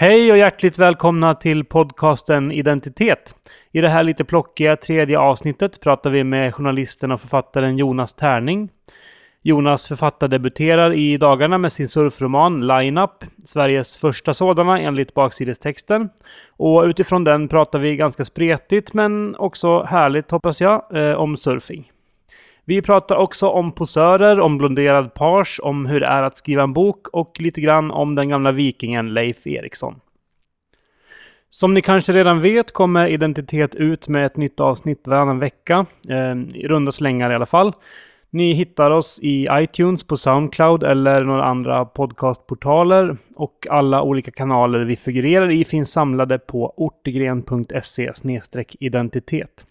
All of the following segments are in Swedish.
Hej och hjärtligt välkomna till podcasten Identitet. I det här lite plockiga tredje avsnittet pratar vi med journalisten och författaren Jonas Tärning. Jonas författardebuterar i dagarna med sin surfroman Lineup, Sveriges första sådana enligt baksidestexten. Och utifrån den pratar vi ganska spretigt men också härligt hoppas jag, eh, om surfing. Vi pratar också om posörer, om blonderad page, om hur det är att skriva en bok och lite grann om den gamla vikingen Leif Eriksson. Som ni kanske redan vet kommer Identitet ut med ett nytt avsnitt varannan vecka, eh, i runda slängar i alla fall. Ni hittar oss i iTunes, på Soundcloud eller några andra podcastportaler och alla olika kanaler vi figurerar i finns samlade på ortegren.se identitet.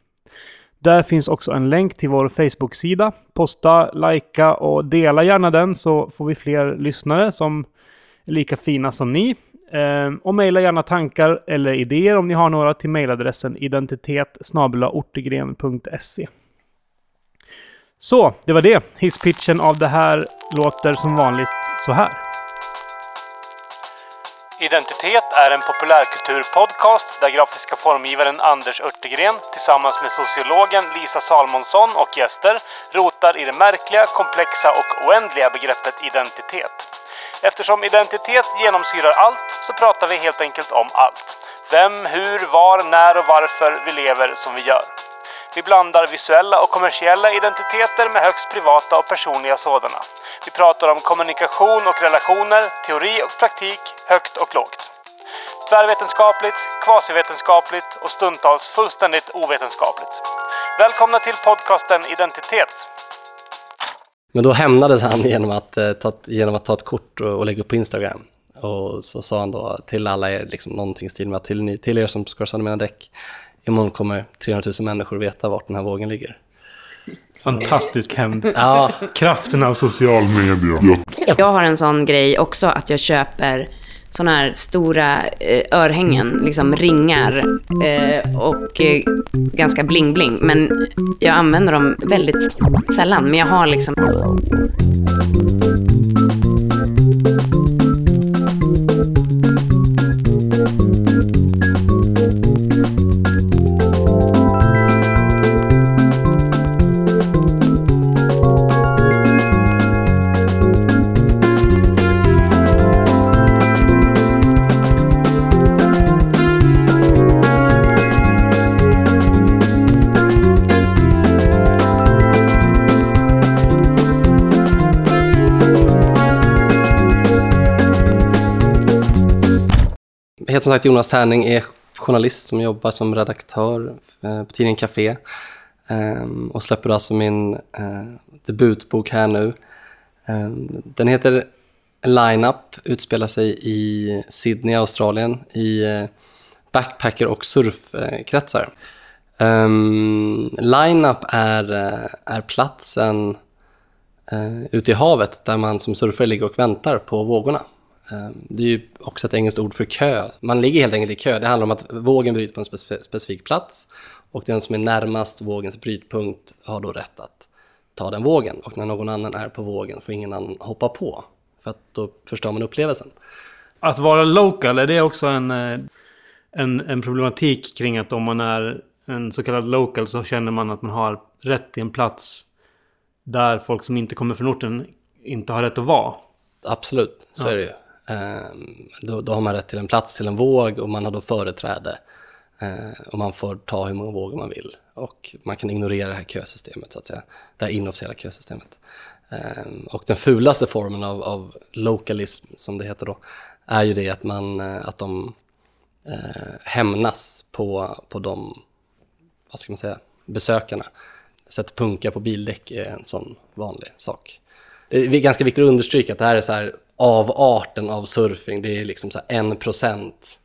Där finns också en länk till vår Facebook-sida. Posta, likea och dela gärna den så får vi fler lyssnare som är lika fina som ni. Ehm, och mejla gärna tankar eller idéer om ni har några till mejladressen identitet Så, det var det. Hisspitchen av det här låter som vanligt så här. Identitet är en populärkulturpodcast där grafiska formgivaren Anders Örtegren tillsammans med sociologen Lisa Salmonsson och gäster rotar i det märkliga, komplexa och oändliga begreppet identitet. Eftersom identitet genomsyrar allt så pratar vi helt enkelt om allt. Vem, hur, var, när och varför vi lever som vi gör. Vi blandar visuella och kommersiella identiteter med högst privata och personliga sådana. Vi pratar om kommunikation och relationer, teori och praktik, högt och lågt. Tvärvetenskapligt, kvasivetenskapligt och stundtals fullständigt ovetenskapligt. Välkomna till podcasten Identitet. Men då hämnades han genom att, eh, ta, genom att ta ett kort och, och lägga upp på Instagram. Och så sa han då till alla er, liksom någonting i stil med att till, till er som ska sönder mina däck, imorgon kommer 300 000 människor veta vart den här vågen ligger. Fantastisk hämnd. Ja, Kraften av social media. Jag har en sån grej också att jag köper såna här stora eh, örhängen, liksom ringar eh, och eh, ganska bling-bling. Men jag använder dem väldigt sällan. Men jag har liksom... heter som sagt Jonas Tärning, är journalist som jobbar som redaktör eh, på tidningen Café. Ehm, och släpper alltså min eh, debutbok här nu. Ehm, den heter Lineup, utspelar sig i Sydney, Australien, i eh, backpacker och surfkretsar. Um, Lineup är, är platsen uh, ute i havet där man som surfare ligger och väntar på vågorna. Ehm, det är ju också ett engelskt ord för kö. Man ligger helt enkelt i kö. Det handlar om att vågen bryter på en specifik plats och den som är närmast vågens brytpunkt har då rätt att ta den vågen. Och när någon annan är på vågen får ingen annan hoppa på. För att då förstör man upplevelsen. Att vara local, är det också en, eh, en, en problematik kring att om man är en så kallad local så känner man att man har rätt till en plats där folk som inte kommer från orten inte har rätt att vara? Absolut, så ja. är det ju. Ehm, då, då, har man rätt till en plats till en våg och man har då företräde. Ehm, och man får ta hur många vågor man vill. Och man kan ignorera det här kösystemet, så att säga. Det här inofficiella kösystemet. Ehm, och den fulaste formen av, av lokalism, som det heter då, är ju det att, man, eh, att de eh, hämnas på, på de, vad ska man säga, besökarna. Sätter punka på bildäck är en sån vanlig sak. Det är ganska viktigt att understryka att det här är så här avarten av surfing. Det är liksom så en procent.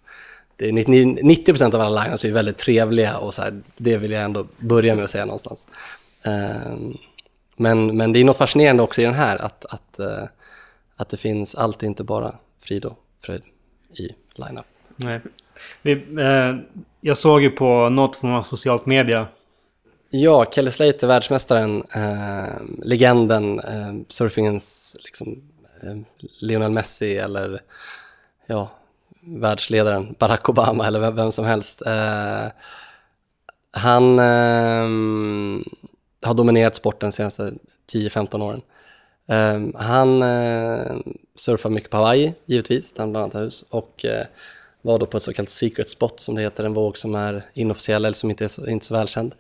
90 procent av alla lineups är väldigt trevliga och så här, det vill jag ändå börja med att säga någonstans. Um, men, men det är något fascinerande också i den här att, att, uh, att det finns alltid inte bara frid och fröjd i lineup. Nej. Vi, eh, jag såg ju på något form av socialt media. Ja, Kelly Slater, världsmästaren, eh, legenden, eh, surfingens liksom, Eh, Eh, Lionel Messi eller ja, världsledaren Barack Obama eller vem, vem som helst. Eh, han eh, har dominerat sporten de senaste 10-15 åren. Eh, han eh, surfar mycket på Hawaii, givetvis, där han bland annat har hus. Och eh, var då på ett så kallat secret spot, som det heter, en våg som är inofficiell eller som inte är så, inte så välkänd.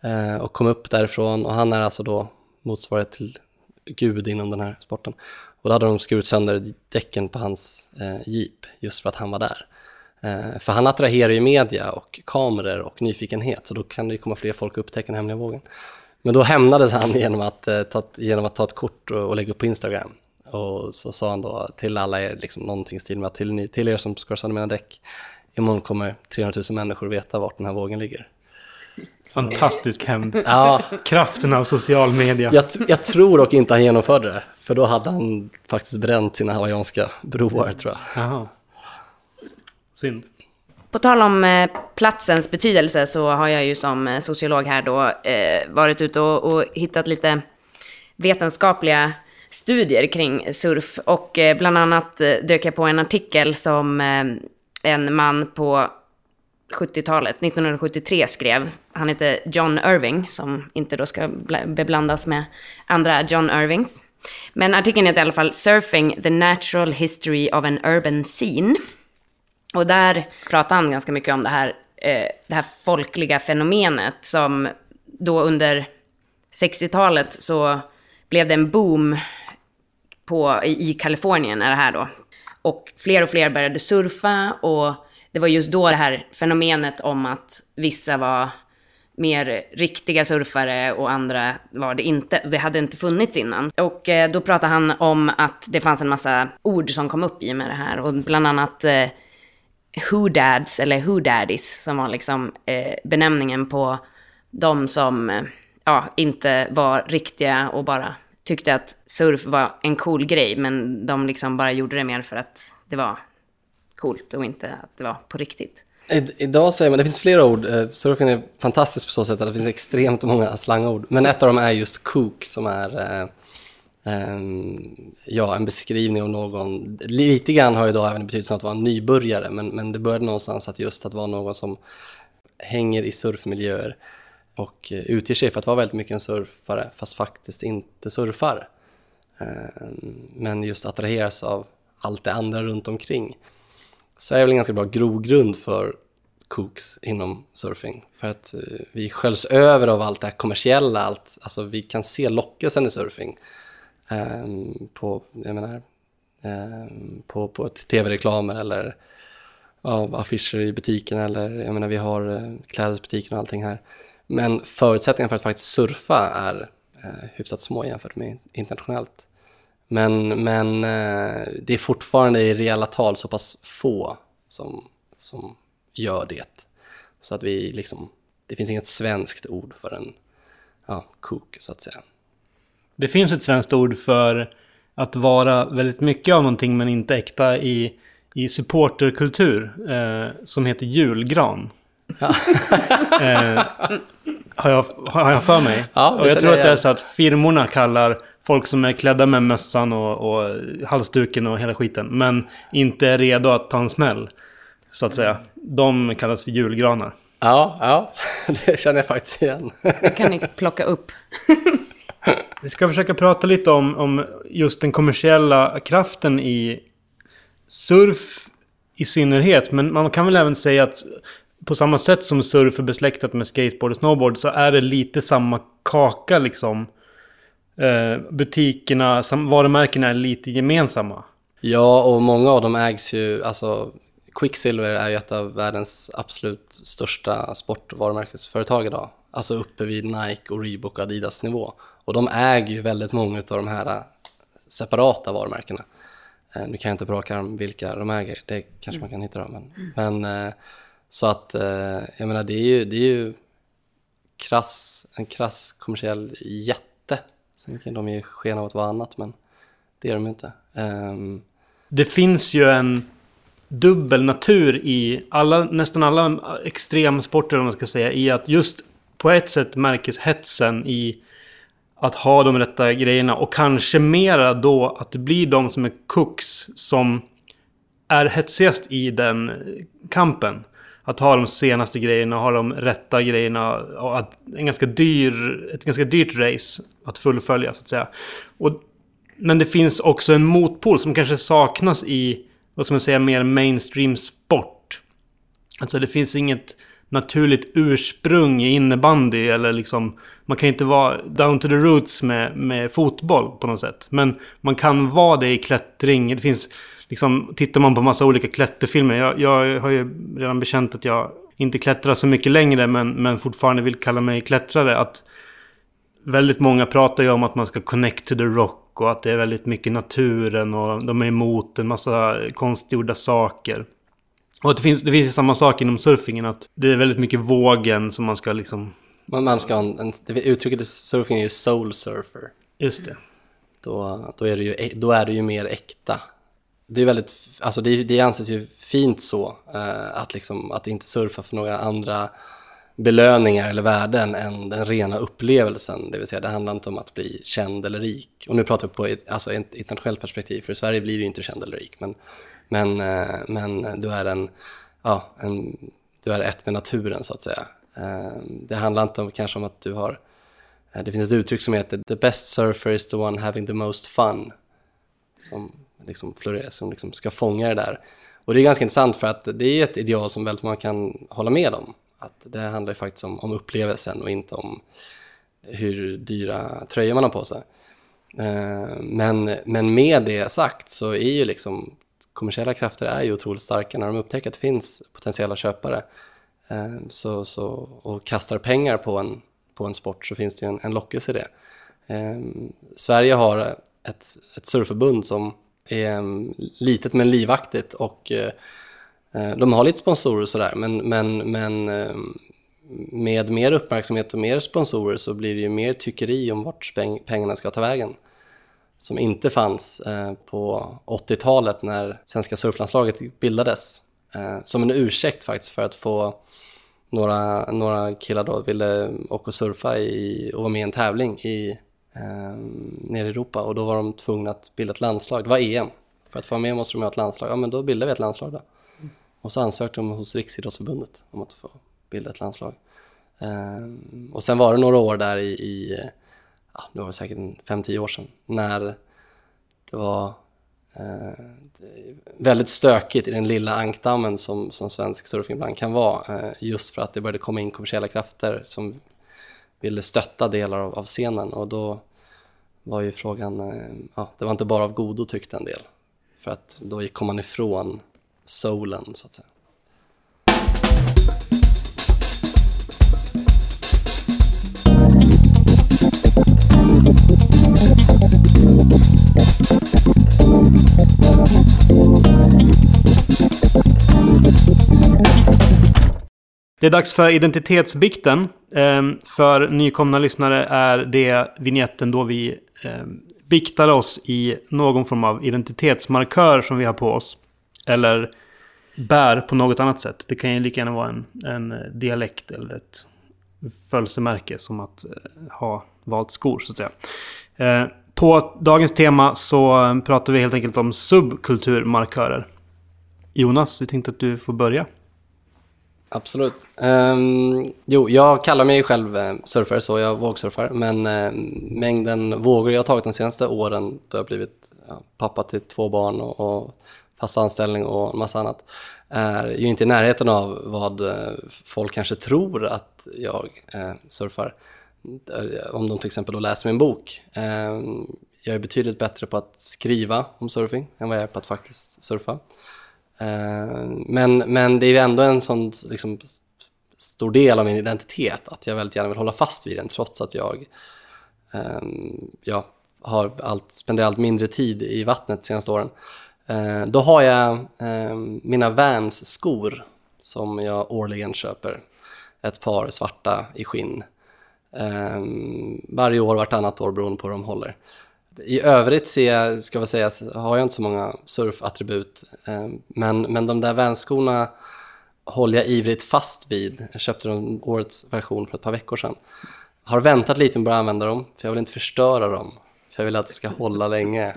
Eh, och kom upp därifrån och han är alltså då motsvarighet till gud inom den här sporten. Och då hade de skurit sönder däcken på hans eh, jeep just för att han var där. Eh, för han attraherar ju media och kameror och nyfikenhet, så då kan det ju komma fler folk och upptäcka den hemliga vågen. Men då hämnades han genom att, eh, ta, genom att ta ett kort och, och lägga upp på Instagram. Och så sa han då till alla er, liksom någonting i stil med att till, till er som skar sönder mina däck, imorgon kommer 300 000 människor veta vart den här vågen ligger. Fantastisk hämnd. Ja, Kraften av social media. jag, jag tror dock inte han genomförde det, för då hade han faktiskt bränt sina hawaiianska broar tror jag. Jaha. Synd. På tal om eh, platsens betydelse så har jag ju som eh, sociolog här då eh, varit ute och, och hittat lite vetenskapliga studier kring surf. Och bland annat dök jag på en artikel som en man på 70-talet, 1973 skrev. Han heter John Irving, som inte då ska bla- beblandas med andra John Irvings. Men artikeln heter i alla fall Surfing the Natural History of an Urban Scene. Och där pratar han ganska mycket om det här, eh, det här folkliga fenomenet som då under 60-talet så blev det en boom på, i, i Kalifornien är det här då. Och fler och fler började surfa och det var just då det här fenomenet om att vissa var mer riktiga surfare och andra var det inte. Det hade inte funnits innan. Och eh, då pratade han om att det fanns en massa ord som kom upp i med det här och bland annat eh, who-dads eller who-daddies som var liksom eh, benämningen på de som eh, ja, inte var riktiga och bara tyckte att surf var en cool grej, men de liksom bara gjorde det mer för att det var coolt och inte att det var på riktigt. I, idag säger man, det finns flera ord, eh, surfing är fantastiskt på så sätt att det finns extremt många slangord. Men ett av dem är just kook som är eh, ehm, ja, en beskrivning av någon, lite grann har idag även betydelsen att vara en nybörjare, men, men det började någonstans att just att vara någon som hänger i surfmiljöer och eh, utger sig för att vara väldigt mycket en surfare, fast faktiskt inte surfar. Ehm, men just attraheras av allt det andra runt omkring. Sverige är väl en ganska bra grogrund för kooks inom surfing. För att eh, vi sköljs över av allt det här kommersiella. Allt, alltså vi kan se lockelsen i surfing. ehm, på, jag menar, ehm, på, på tv-reklamer eller ja, affischer i butiken. Eller jag menar, vi har eh, klädesbutiken och allting här. Men förutsättningarna för att faktiskt surfa är eh, hyfsat små jämfört med internationellt. Men, men eh, det är fortfarande i reella tal så pass få som, som gör det. Så att vi liksom, det finns inget svenskt ord för en ja, kook så att säga. Det finns ett svenskt ord för att vara väldigt mycket av någonting men inte äkta i, i supporterkultur. Eh, som heter julgran. eh, har, jag, har jag för mig. Ja, och jag tror att det är så att firmorna kallar folk som är klädda med mössan och, och halsduken och hela skiten. Men inte är redo att ta en smäll. Så att säga. De kallas för julgranar. Ja, ja, det känner jag faktiskt igen. Det kan ni plocka upp. Vi ska försöka prata lite om, om just den kommersiella kraften i surf i synnerhet. Men man kan väl även säga att på samma sätt som surf är besläktat med skateboard och snowboard så är det lite samma kaka liksom. Eh, butikerna, varumärkena är lite gemensamma. Ja, och många av dem ägs ju, alltså Quicksilver är ju ett av världens absolut största sportvarumärkesföretag idag. Alltså uppe vid Nike och Reebok och Adidas nivå. Och de äger ju väldigt många av de här äh, separata varumärkena. Eh, Nu kan jag inte på rak arm vilka de äger, det kanske man kan hitta dem. Men, men eh, så att, eh, jag menar det är ju, det är ju krass, en krass kommersiell jätte. Sen kan de ge sken av att vara annat, men det är de ju inte. Um... Det finns ju en dubbel natur i alla, nästan alla extremsporter om man ska säga. I att just på ett sätt märkes hetsen i att ha de rätta grejerna. Och kanske mera då att det blir de som är cooks som är hetsigast i den kampen. Att ha de senaste grejerna, ha de rätta grejerna och att en ganska dyr, ett ganska dyrt race att fullfölja så att säga. Och, men det finns också en motpol som kanske saknas i, vad ska man säga, mer mainstream sport. Alltså det finns inget naturligt ursprung i innebandy eller liksom... Man kan inte vara down to the roots med, med fotboll på något sätt. Men man kan vara det i klättring. Det finns liksom... Tittar man på massa olika klätterfilmer. Jag, jag har ju redan bekänt att jag inte klättrar så mycket längre men, men fortfarande vill kalla mig klättrare. Att väldigt många pratar ju om att man ska connect to the rock och att det är väldigt mycket naturen och de är emot en massa konstgjorda saker. Och det finns, det finns ju samma sak inom surfingen att det är väldigt mycket vågen som man ska liksom... Man, man ska en, en, det uttrycket i surfing är ju soul surfer. Just det. Då, då, är det ju, då är det ju mer äkta. Det är väldigt, alltså det, det anses ju fint så, eh, att, liksom, att inte surfa för några andra belöningar eller värden än den rena upplevelsen. Det vill säga, det handlar inte om att bli känd eller rik. Och nu pratar vi på ett, alltså ett internationellt perspektiv, för i Sverige blir du inte känd eller rik. Men men, eh, men du, är en, ja, en, du är ett med naturen så att säga. Eh, det handlar inte om, kanske om att du har... Eh, det finns ett uttryck som heter “The best surfer is the one having the most fun”. Som liksom, florerar, som liksom ska fånga det där. Och det är ganska intressant för att det är ett ideal som väldigt många kan hålla med om. Att det handlar ju faktiskt om, om upplevelsen och inte om hur dyra tröjor man har på sig. Eh, men, men med det sagt så är ju liksom kommersiella krafter är ju otroligt starka när de upptäcker att det finns potentiella köpare eh, så, så, och kastar pengar på en, på en sport så finns det ju en, en lockelse i det. Eh, Sverige har ett, ett surfförbund som är eh, litet men livaktigt och eh, eh, de har lite sponsorer och sådär men, men, men med mer uppmärksamhet och mer sponsorer så blir det ju mer tyckeri om vart pengarna ska ta vägen som inte fanns på 80-talet när svenska surflandslaget bildades. Som en ursäkt faktiskt för att få några, några killar då ville åka och surfa i, och vara med i en tävling i, eh, nere i Europa och då var de tvungna att bilda ett landslag. Det var EM. För att få vara med måste de ha ett landslag. Ja, men då bildade vi ett landslag då. Och så ansökte de hos Riksidrottsförbundet om att få bilda ett landslag. Eh, och sen var det några år där i, i ja, det var säkert 5-10 år sedan, när det var eh, väldigt stökigt i den lilla ankdammen som, som svensk surfing ibland kan vara. Eh, just för att det började komma in kommersiella krafter som ville stötta delar av, av scenen och då var ju frågan, eh, ja, det var inte bara av godo tyckte en del. För att då kom man ifrån soulen så att säga. Det är dags för identitetsbikten. Ehm, för nykomna lyssnare är det vignetten då vi eh, biktar oss i någon form av identitetsmarkör som vi har på oss. Eller bär på något annat sätt. Det kan ju lika gärna vara en, en dialekt eller ett födelsemärke som att eh, ha valt skor så att säga. Eh, på dagens tema så eh, pratar vi helt enkelt om subkulturmarkörer. Jonas, du tänkte att du får börja. Absolut. Um, jo, jag kallar mig själv eh, surfare, så jag vågsurfar. Men uh, mängden vågor jag har tagit de senaste åren, då jag blivit ja, pappa till två barn och, och fast anställning och en massa annat, är ju inte i närheten av vad uh, folk kanske tror att jag surfar. Om de till exempel då läser min bok. Ehm, jag är betydligt bättre på att skriva om surfing än vad jag är på att faktiskt surfa. Eh, men, men det är ju ändå en sån liksom, stor del av min identitet att jag väldigt gärna vill hålla fast vid den trots att jag ehm, ja, har allt, spenderar allt mindre tid i vattnet de senaste åren. Eh, då har jag ehm, mina Vans-skor som jag årligen köper. Ett par svarta i skinn. Ehm, varje år, vartannat år beroende på hur de håller. I övrigt ser jag, ska jag säga, har jag inte så många surfattribut. Eh, men, men de där vänskorna håller jag ivrigt fast vid. Jag köpte dem årets version för ett par veckor sedan. Har väntat lite med att börja använda dem, för jag vill inte förstöra dem. För jag vill att det ska hålla länge.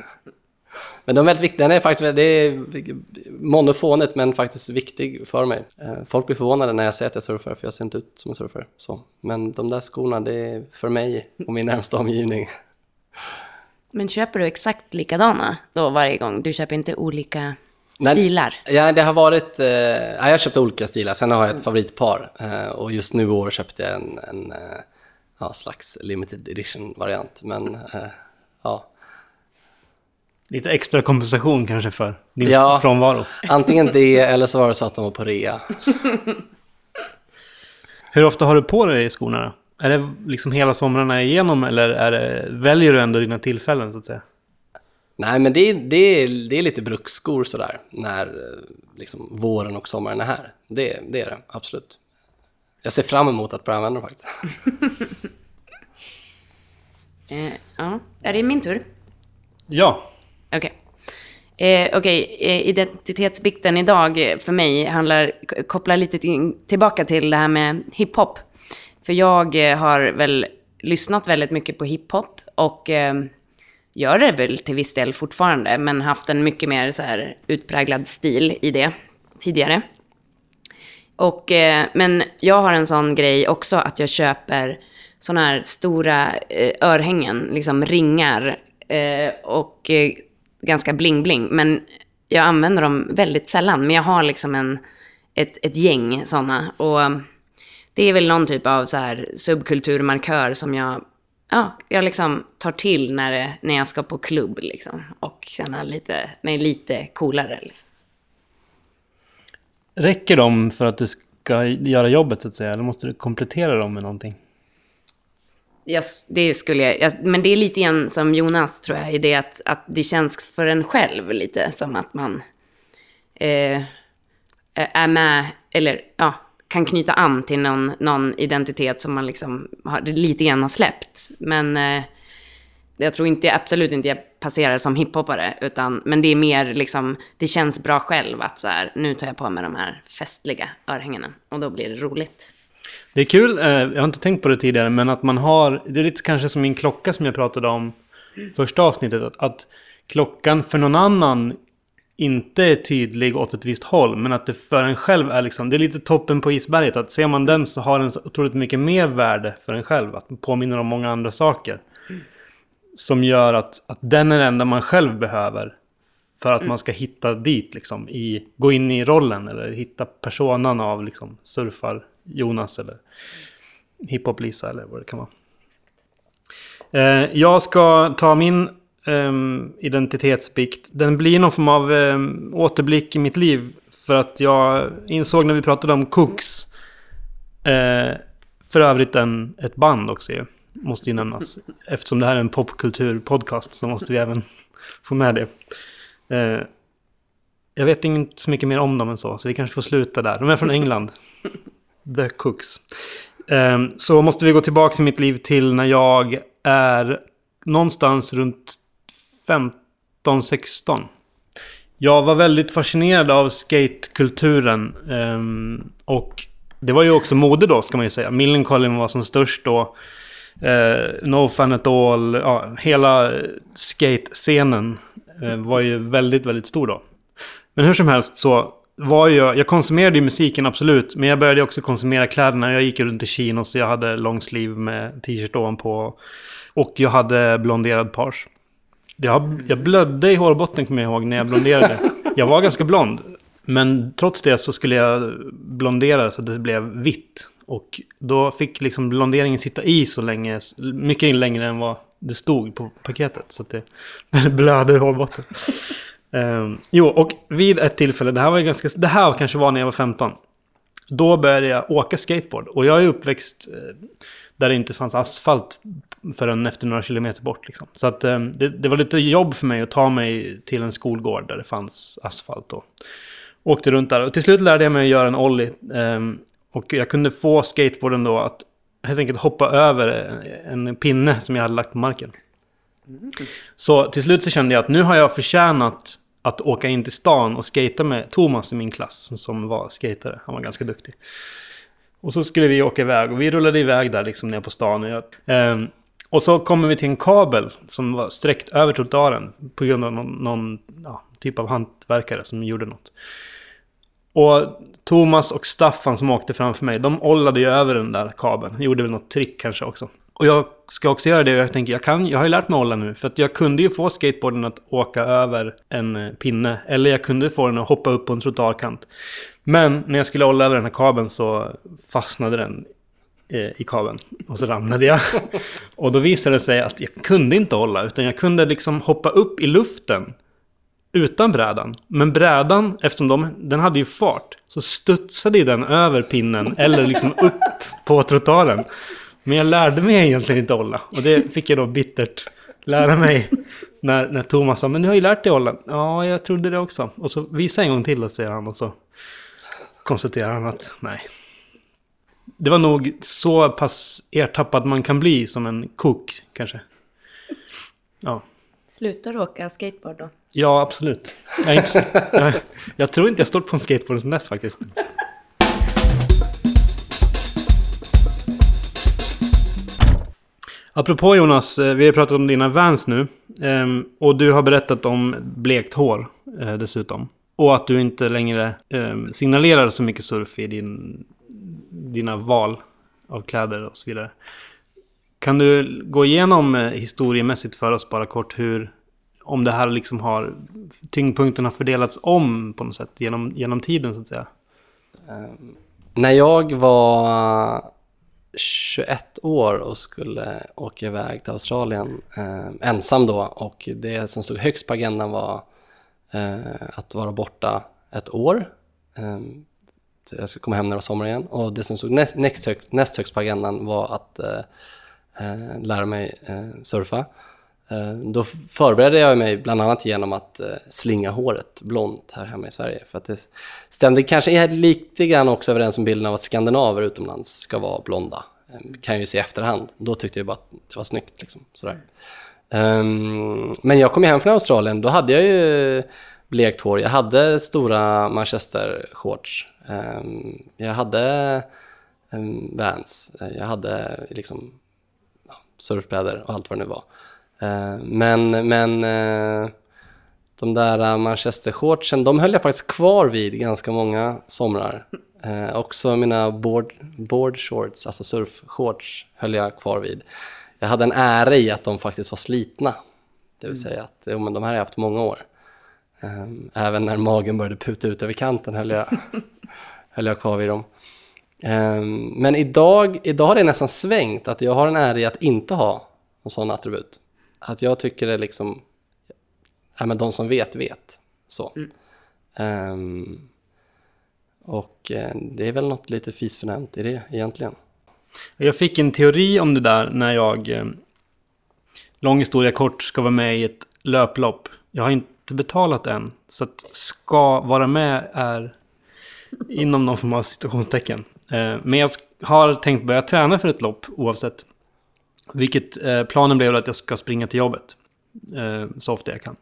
Men de är väldigt viktiga. Den är faktiskt, det är monofonet men faktiskt viktig för mig. Eh, folk blir förvånade när jag säger att jag surfar för jag ser inte ut som en surfare. Så. Men de där skorna, det är för mig och min närmsta omgivning. Men köper du exakt likadana då varje gång? Du köper inte olika Nej, stilar? Ja, det har varit... Eh, jag har köpt olika stilar. Sen har jag ett favoritpar. Eh, och just nu i år köpte jag en, en eh, ja, slags limited edition-variant. Men eh, ja, Lite extra kompensation kanske för din Ja. frånvaro. antingen det eller så var det så att de var på rea. Hur ofta har du på dig skorna då? Är det liksom hela somrarna igenom eller är det, väljer du ändå dina tillfällen så att säga? Nej, men det, är- det, är, det är lite bruksskor sådär när eh, liksom, våren och sommaren är här. Det, det är det, absolut. Jag ser fram emot att börja använda dem faktiskt. Eh, ja, är det min tur? Ja. Okej. Eh, Okej, eh, identitetsbikten idag eh, för mig handlar, kopplar lite till, tillbaka till det här med hiphop. För jag eh, har väl lyssnat väldigt mycket på hiphop och eh, gör det väl till viss del fortfarande, men haft en mycket mer så här utpräglad stil i det tidigare. Och, eh, men jag har en sån grej också att jag köper såna här stora örhängen, liksom ringar och ganska bling-bling. Men jag använder dem väldigt sällan. Men jag har liksom en, ett, ett gäng såna. Och det är väl någon typ av så här subkulturmarkör som jag, ja, jag liksom tar till när, det, när jag ska på klubb liksom. Och känna lite, mig lite coolare. Liksom. Räcker de för att du ska göra jobbet så att säga? Eller måste du komplettera dem med någonting? Jag, det skulle jag, jag, men det är lite grann som Jonas tror jag, i det att, att det känns för en själv lite som att man eh, är med, eller ja, kan knyta an till någon, någon identitet som man liksom har, lite grann har släppt. Men eh, jag tror inte, absolut inte jag passerar som hiphoppare, utan, men det är mer liksom, det känns bra själv att så här, nu tar jag på mig de här festliga örhängena och då blir det roligt. Det är kul, eh, jag har inte tänkt på det tidigare, men att man har... Det är lite kanske som min klocka som jag pratade om första avsnittet. Att, att klockan för någon annan inte är tydlig åt ett visst håll, men att det för en själv är liksom... Det är lite toppen på isberget. Att ser man den så har den så otroligt mycket mer värde för en själv. Att den påminner om många andra saker. Som gör att, att den är det enda man själv behöver. För att man ska hitta dit liksom. I, gå in i rollen eller hitta personan av liksom surfar Jonas eller hiphop-Lisa eller vad det kan vara. Eh, jag ska ta min ehm, identitetsbikt. Den blir någon form av ehm, återblick i mitt liv. För att jag insåg när vi pratade om Cooks. Eh, för övrigt en, ett band också ju. Måste ju nämnas. Eftersom det här är en popkultur-podcast så måste vi även få med det. Eh, jag vet inte så mycket mer om dem än så, så vi kanske får sluta där. De är från England. The Cooks. Ehm, så måste vi gå tillbaka i mitt liv till när jag är någonstans runt 15-16. Jag var väldigt fascinerad av skatekulturen. Um, och det var ju också mode då, ska man ju säga. Millencolin var som störst då. Uh, no Fun At All, ja, hela skate-scenen eh, var ju väldigt, väldigt stor då. Men hur som helst så var jag, jag konsumerade ju musiken absolut, men jag började också konsumera kläderna. Jag gick runt i chinos, jag hade longsleeve med t-shirt ovanpå. Och jag hade blonderad page. Jag, jag blödde i hårbotten kommer jag ihåg när jag blonderade. Jag var ganska blond. Men trots det så skulle jag blondera så att det blev vitt. Och då fick liksom blonderingen sitta i så länge, mycket längre än vad det stod på paketet. Så att det blödde i hårbotten. um, jo, och vid ett tillfälle, det här var ju ganska, det här kanske var när jag var 15. Då började jag åka skateboard. Och jag är uppväxt eh, där det inte fanns asfalt förrän efter några kilometer bort. Liksom. Så att, eh, det, det var lite jobb för mig att ta mig till en skolgård där det fanns asfalt. Och Åkte runt där och till slut lärde jag mig att göra en ollie. Ehm, och jag kunde få skateboarden då att helt enkelt hoppa över en, pinne som jag hade lagt på marken. Så till slut så kände jag att nu har jag förtjänat att åka in till stan och skata med Thomas i min klass som var skatare. Han var ganska duktig. Och så skulle vi åka iväg och vi rullade iväg där liksom ner på stan. Och, jag, eh, och så kommer vi till en kabel som var sträckt över trottoaren på grund av någon, någon ja, typ av hantverkare som gjorde något. Och Thomas och Staffan som åkte framför mig, de ollade ju över den där kabeln. Gjorde väl något trick kanske också. Och jag ska också göra det och jag tänker, jag, kan, jag har ju lärt mig olla nu. För att jag kunde ju få skateboarden att åka över en eh, pinne. Eller jag kunde få den att hoppa upp på en trottoarkant. Men när jag skulle olla över den här kabeln så fastnade den Eh, i kabeln. Och så ramlade jag. Och då visade det sig att jag kunde inte hålla, utan jag kunde liksom hoppa upp i luften. Utan brädan. Men brädan, eftersom de, den hade ju fart, så studsade den över pinnen eller liksom upp på trottoaren. Men jag lärde mig egentligen inte hålla. Och det fick jag då bittert lära mig. När, när Thomas sa, men du har ju lärt dig hålla. Ja, jag trodde det också. Och så visa en gång till, säger han. Och så konstaterar han att nej. Det var nog så pass ertappad man kan bli som en kok, kanske. Ja. Slutar du åka skateboard då? Ja, absolut. Jag, inte, jag, jag tror inte jag stått på en skateboard som dess faktiskt. Apropå Jonas, eh, vi har pratat om dina Vans nu. ehm, Och du har berättat om blekt hår eh, dessutom. Och att du inte längre ehm, signalerar så mycket surf i din, dina val av kläder och så vidare. Kan du gå igenom eh, historiemässigt för oss bara kort hur, om det här liksom har, tyngdpunkten har fördelats om på något sätt genom, genom tiden så att säga? Ehm, när jag var 21 år och skulle åka iväg till Australien eh, ensam då och det som stod högst på agendan var eh, att vara borta ett år. Eh, jag skulle komma hem när det var sommar igen och det som stod näst, näst, högst, näst högst på agendan var att eh, eh lära mig eh, surfa. Eh, Då förberedde jag mig bland annat genom att eh, slinga håret blont här hemma i Sverige. För att det stämde kanske lite grann också överens med bilden av att skandinaver utomlands ska vara blonda. Eh, Kan jag ju se i efterhand. Då tyckte jag bara att det var snyggt. Liksom, sådär. Um, men jag kom ju hem från Australien, då hade jag ju blekt hår. Jag hade stora manchester-shorts. Ehm, jag hade um, Vans. Jag hade liksom surfbrädor och allt vad det nu var. Eh, men men eh, de där manchester-shortsen, de höll jag faktiskt kvar vid ganska många somrar. Eh, också mina board, board shorts, alltså surfshorts, höll jag kvar vid. Jag hade en ära i att de faktiskt var slitna. Det vill säga att jo, men de här har jag haft många år. Eh, även när magen började puta ut över kanten höll jag, höll jag kvar vid dem. Eh, men idag, idag har det nästan svängt, att jag har en ära i att inte ha en sån attribut. Att jag tycker det är liksom, ja men de som vet, vet. Så. Ehm, och eh, det är väl något lite fisförnämt i det egentligen. Jag fick en teori om det där när jag, eh, lång historia kort, ska vara med i ett löplopp. Jag har inte inte betalat än. Så att ska vara med är inom någon form av situationstecken. Eh, men jag har tänkt börja träna för ett lopp oavsett. Vilket eh, planen blev att jag ska springa till jobbet. Eh, så ofta jag kan.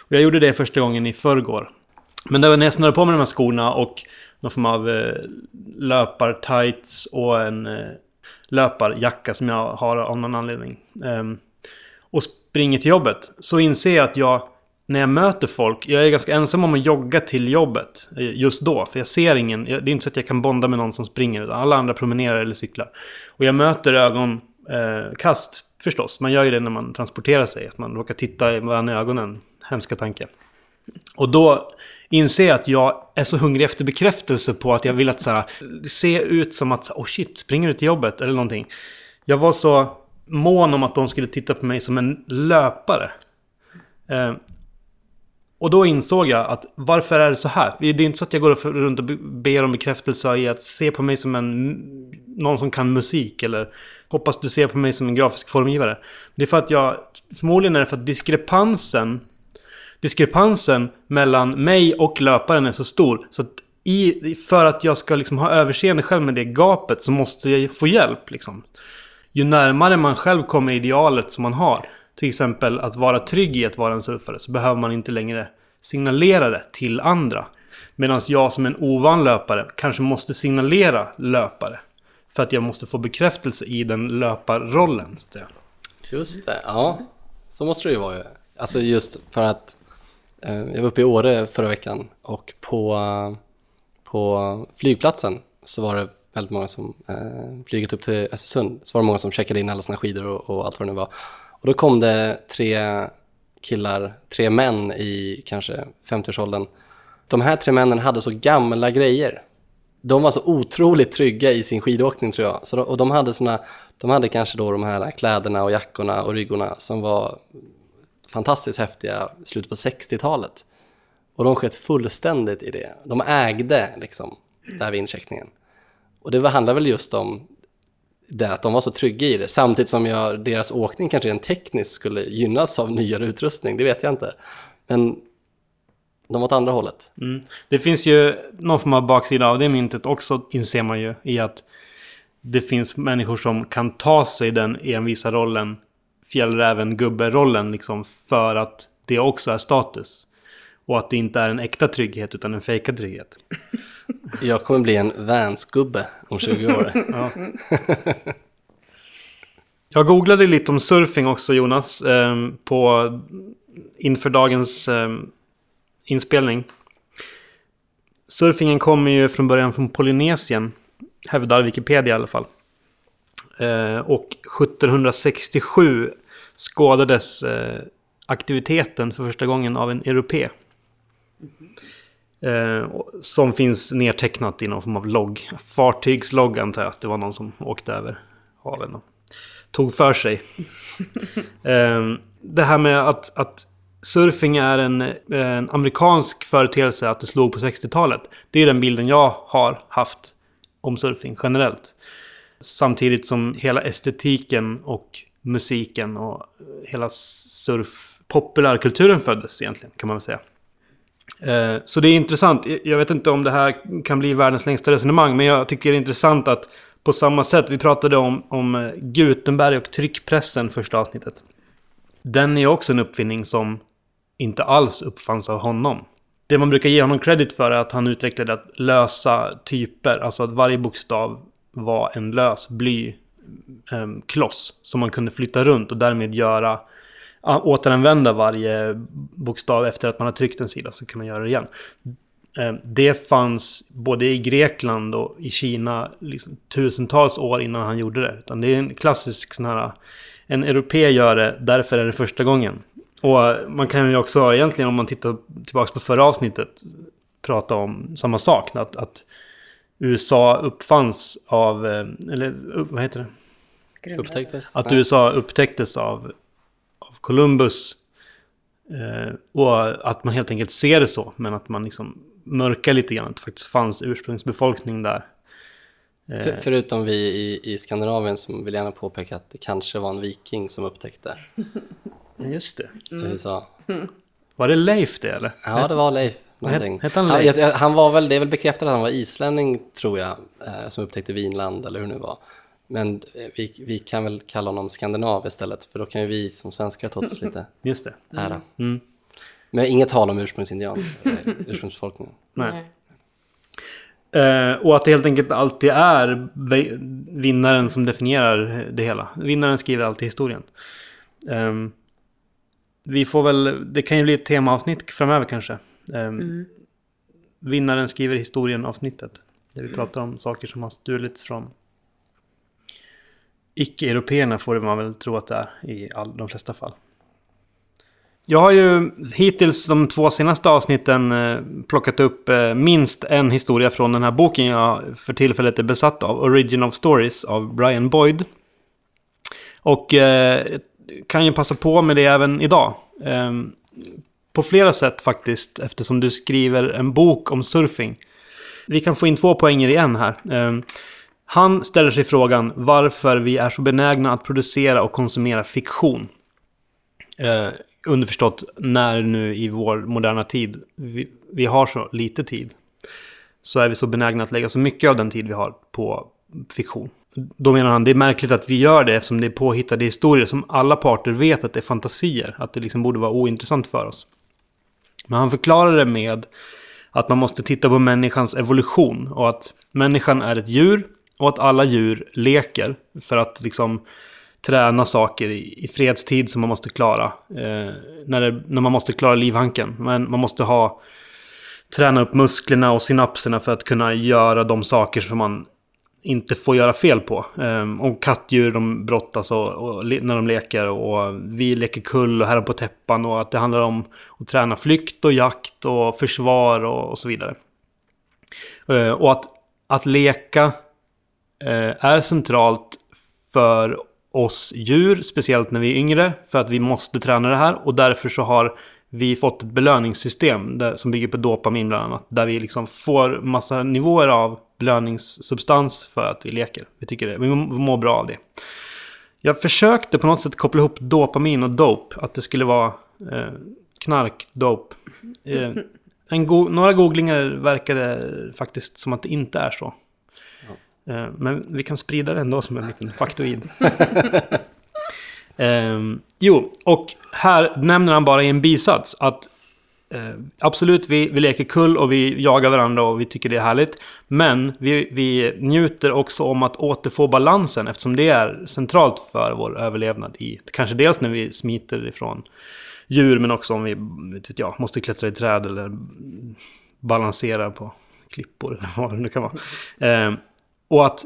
Och jag gjorde det första gången i förrgår. Men det var när jag snurrade på mig de här skorna och någon form av löpartights och en löparjacka som jag har av någon anledning. Ehm, och springer till jobbet. Så inser jag att jag, när jag möter folk, jag är ganska ensam om att jogga till jobbet. Eh, just då, för jag ser ingen, det är inte så att jag kan bonda med någon som springer. Utan alla andra promenerar eller cyklar. Och jag möter ögonkast eh, förstås. Man gör ju det när man transporterar sig. Att man råkar titta i varandra i ögonen. Hemska tanke. Och då inser jag att jag är så hungrig efter bekräftelse på att jag vill att så här, se ut som att oh shit, springer du till jobbet? Eller någonting. Jag var så mån om att de skulle titta på mig som en löpare. Eh, och då insåg jag att varför är det så här? Det är inte så att jag går runt och ber om bekräftelse i att se på mig som en... Någon som kan musik eller hoppas du ser på mig som en grafisk formgivare. Det är för att jag... Förmodligen är det för att diskrepansen diskrepansen mellan mig och löparen är så stor. Så att i, för att jag ska liksom ha överseende själv med det gapet så måste jag ju få hjälp. Liksom. Ju närmare man själv kommer idealet som man har, till exempel att vara trygg i att vara en surfare, så behöver man inte längre signalera det till andra. Medan jag som en ovan löpare kanske måste signalera löpare. För att jag måste få bekräftelse i den löparrollen. Så att säga. Just det, ja. Så måste det ju vara ju. Alltså just för att eh, jag var uppe i Åre förra veckan och på, på flygplatsen så var det väldigt många som, eh, flyget upp till Östersund, så var det många som checkade in alla sina skidor och, och allt vad det nu var. Och då kom det tre killar, tre män i kanske 50-årsåldern. De här tre männen hade så gamla grejer. De var så otroligt trygga i sin skidåkning tror jag. Så de, och de hade, såna, de hade kanske då de här kläderna och jackorna och ryggorna som var fantastiskt häftiga i slutet på 60-talet. Och de sköt fullständigt i det. De ägde liksom det här vid incheckningen. Och det handlar väl just om det att de var så trygga i det. Samtidigt som jag, deras åkning kanske rent tekniskt skulle gynnas av nyare utrustning. Det vet jag inte. Men de var åt andra hållet. Mm. Det finns ju någon form av baksida av det myntet också, inser man ju, i att det finns människor som kan ta sig den envisa rollen, fjällräven-gubbe-rollen, liksom, för att det också är status. Och att det inte är en äkta trygghet, utan en fejkad trygghet. Jag kommer bli en Vans-gubbe om 20 år. Ja. Jag googlade lite om surfing också Jonas. Eh, på, inför dagens eh, inspelning. Surfingen kommer ju från början från Polynesien. Hävdar Wikipedia i alla fall. Eh, och 1767 skådades eh, aktiviteten för första gången av en europe. Eh, som finns nedtecknat i någon form av logg. Fartygslogg antar jag att det var någon som åkte över haven och tog för sig. eh, det här med att, att surfing är en, en, amerikansk företeelse, att det slog på 60-talet. Det är den bilden jag har haft om surfing generellt. Samtidigt som hela estetiken och musiken och hela surf populärkulturen föddes egentligen, kan man väl säga. Eh, så det är intressant. Jag vet inte om det här kan bli världens längsta resonemang, men jag tycker det är intressant att på samma sätt, vi pratade om, om eh, Gutenberg och tryckpressen första avsnittet. Den är också en uppfinning som inte alls uppfanns av honom. Det man brukar ge honom credit för är att han utvecklade att lösa typer, alltså att varje bokstav var en lös blykloss eh, som man kunde flytta runt och därmed göra återanvända varje bokstav efter att man har tryckt en sida så kan man göra det igen. Eh, det fanns både i Grekland och i Kina liksom, tusentals år innan han gjorde det. Utan det är en klassisk sån här... En europé gör det, därför är det första gången. Och man kan ju också egentligen, om man tittar tillbaka på förra avsnittet, prata om samma sak. Att, att USA uppfanns av, eh, eller vad heter det? Upptäcktes. Att USA upptäcktes av Columbus. Eh, och att man helt enkelt ser det så, men att man liksom mörkar lite grann att det faktiskt fanns ursprungsbefolkning där. Eh. För, förutom vi i, i Skandinavien som vill gärna påpeka att det kanske var en viking som upptäckte. Just det. Mm. USA. Var det Leif det eller? Ja, det var Leif. Någonting. Hette han Leif? Han, han, var väl, det är väl bekräftat att han var islänning tror jag, eh, som upptäckte Vinland eller hur det nu var. Men eh, vi, vi kan väl kalla honom skandinav istället, för då kan ju vi som svenskar ta oss lite Just det. ära. Mm. Men inget tal om ursprungsindian, ursprungsbefolkningen. Nej. Uh, och att det helt enkelt alltid är vinnaren som definierar det hela. Vinnaren skriver alltid historien. Um, vi får väl, det kan ju bli ett temaavsnitt framöver kanske. Um, mm. Vinnaren skriver historien avsnittet. Där vi pratar om saker som har stulits från icke-européerna får man väl tro att det är i all, de flesta fall. Jag har ju hittills de två senaste avsnitten eh, plockat upp eh, minst en historia från den här boken jag för tillfället är besatt av. Origin of Stories av Brian Boyd. Och eh, kan ju passa på med det även idag. Eh, på flera sätt faktiskt, eftersom du skriver en bok om surfing. Vi kan få in två poänger i en här. Eh, han ställer sig frågan varför vi är så benägna att producera och konsumera fiktion. Eh, underförstått när nu i vår moderna tid vi, vi, har så lite tid. Så är vi så benägna att lägga så mycket av den tid vi har på fiktion. Då menar han det är märkligt att vi gör det eftersom det är påhittade historier som alla parter vet att det är fantasier. Att det liksom borde vara ointressant för oss. Men han förklarar det med att man måste titta på människans evolution och att människan är ett djur och att alla djur leker för att liksom träna saker i, i fredstid som man måste klara. Eh, när, det, när man måste klara livhanken. Men man måste ha träna upp musklerna och synapserna för att kunna göra de saker som man inte får göra fel på. Um, och kattdjur de brottas och, och, när de leker och vi leker kull och herren på täppan och att det handlar om att träna flykt och jakt och försvar och, och så vidare. Uh, och att, att leka Eh, är centralt för oss djur, speciellt när vi är yngre, för att vi måste träna det här och därför så har vi fått ett belöningssystem där, som bygger på dopamin bland annat. Där vi liksom får massa nivåer av belöningssubstans för att vi leker. Vi tycker det, vi mår bra av det. Jag försökte på något sätt koppla ihop dopamin och dope. Att det skulle vara eh, knark, dope. Eh, en go några googlingar verkade faktiskt som att det inte är så. Eh, men vi kan sprida det ändå som en liten faktoid. Um, jo, och här nämner han bara i en bisats att uh, absolut, vi, vi leker kull och vi jagar varandra och vi tycker det är härligt. Men vi, vi njuter också om att återfå balansen eftersom det är centralt för vår överlevnad. i Kanske dels när vi smiter ifrån djur men också om vi vet jag, måste klättra i träd eller balansera på klippor eller vad det nu kan vara. Um, och att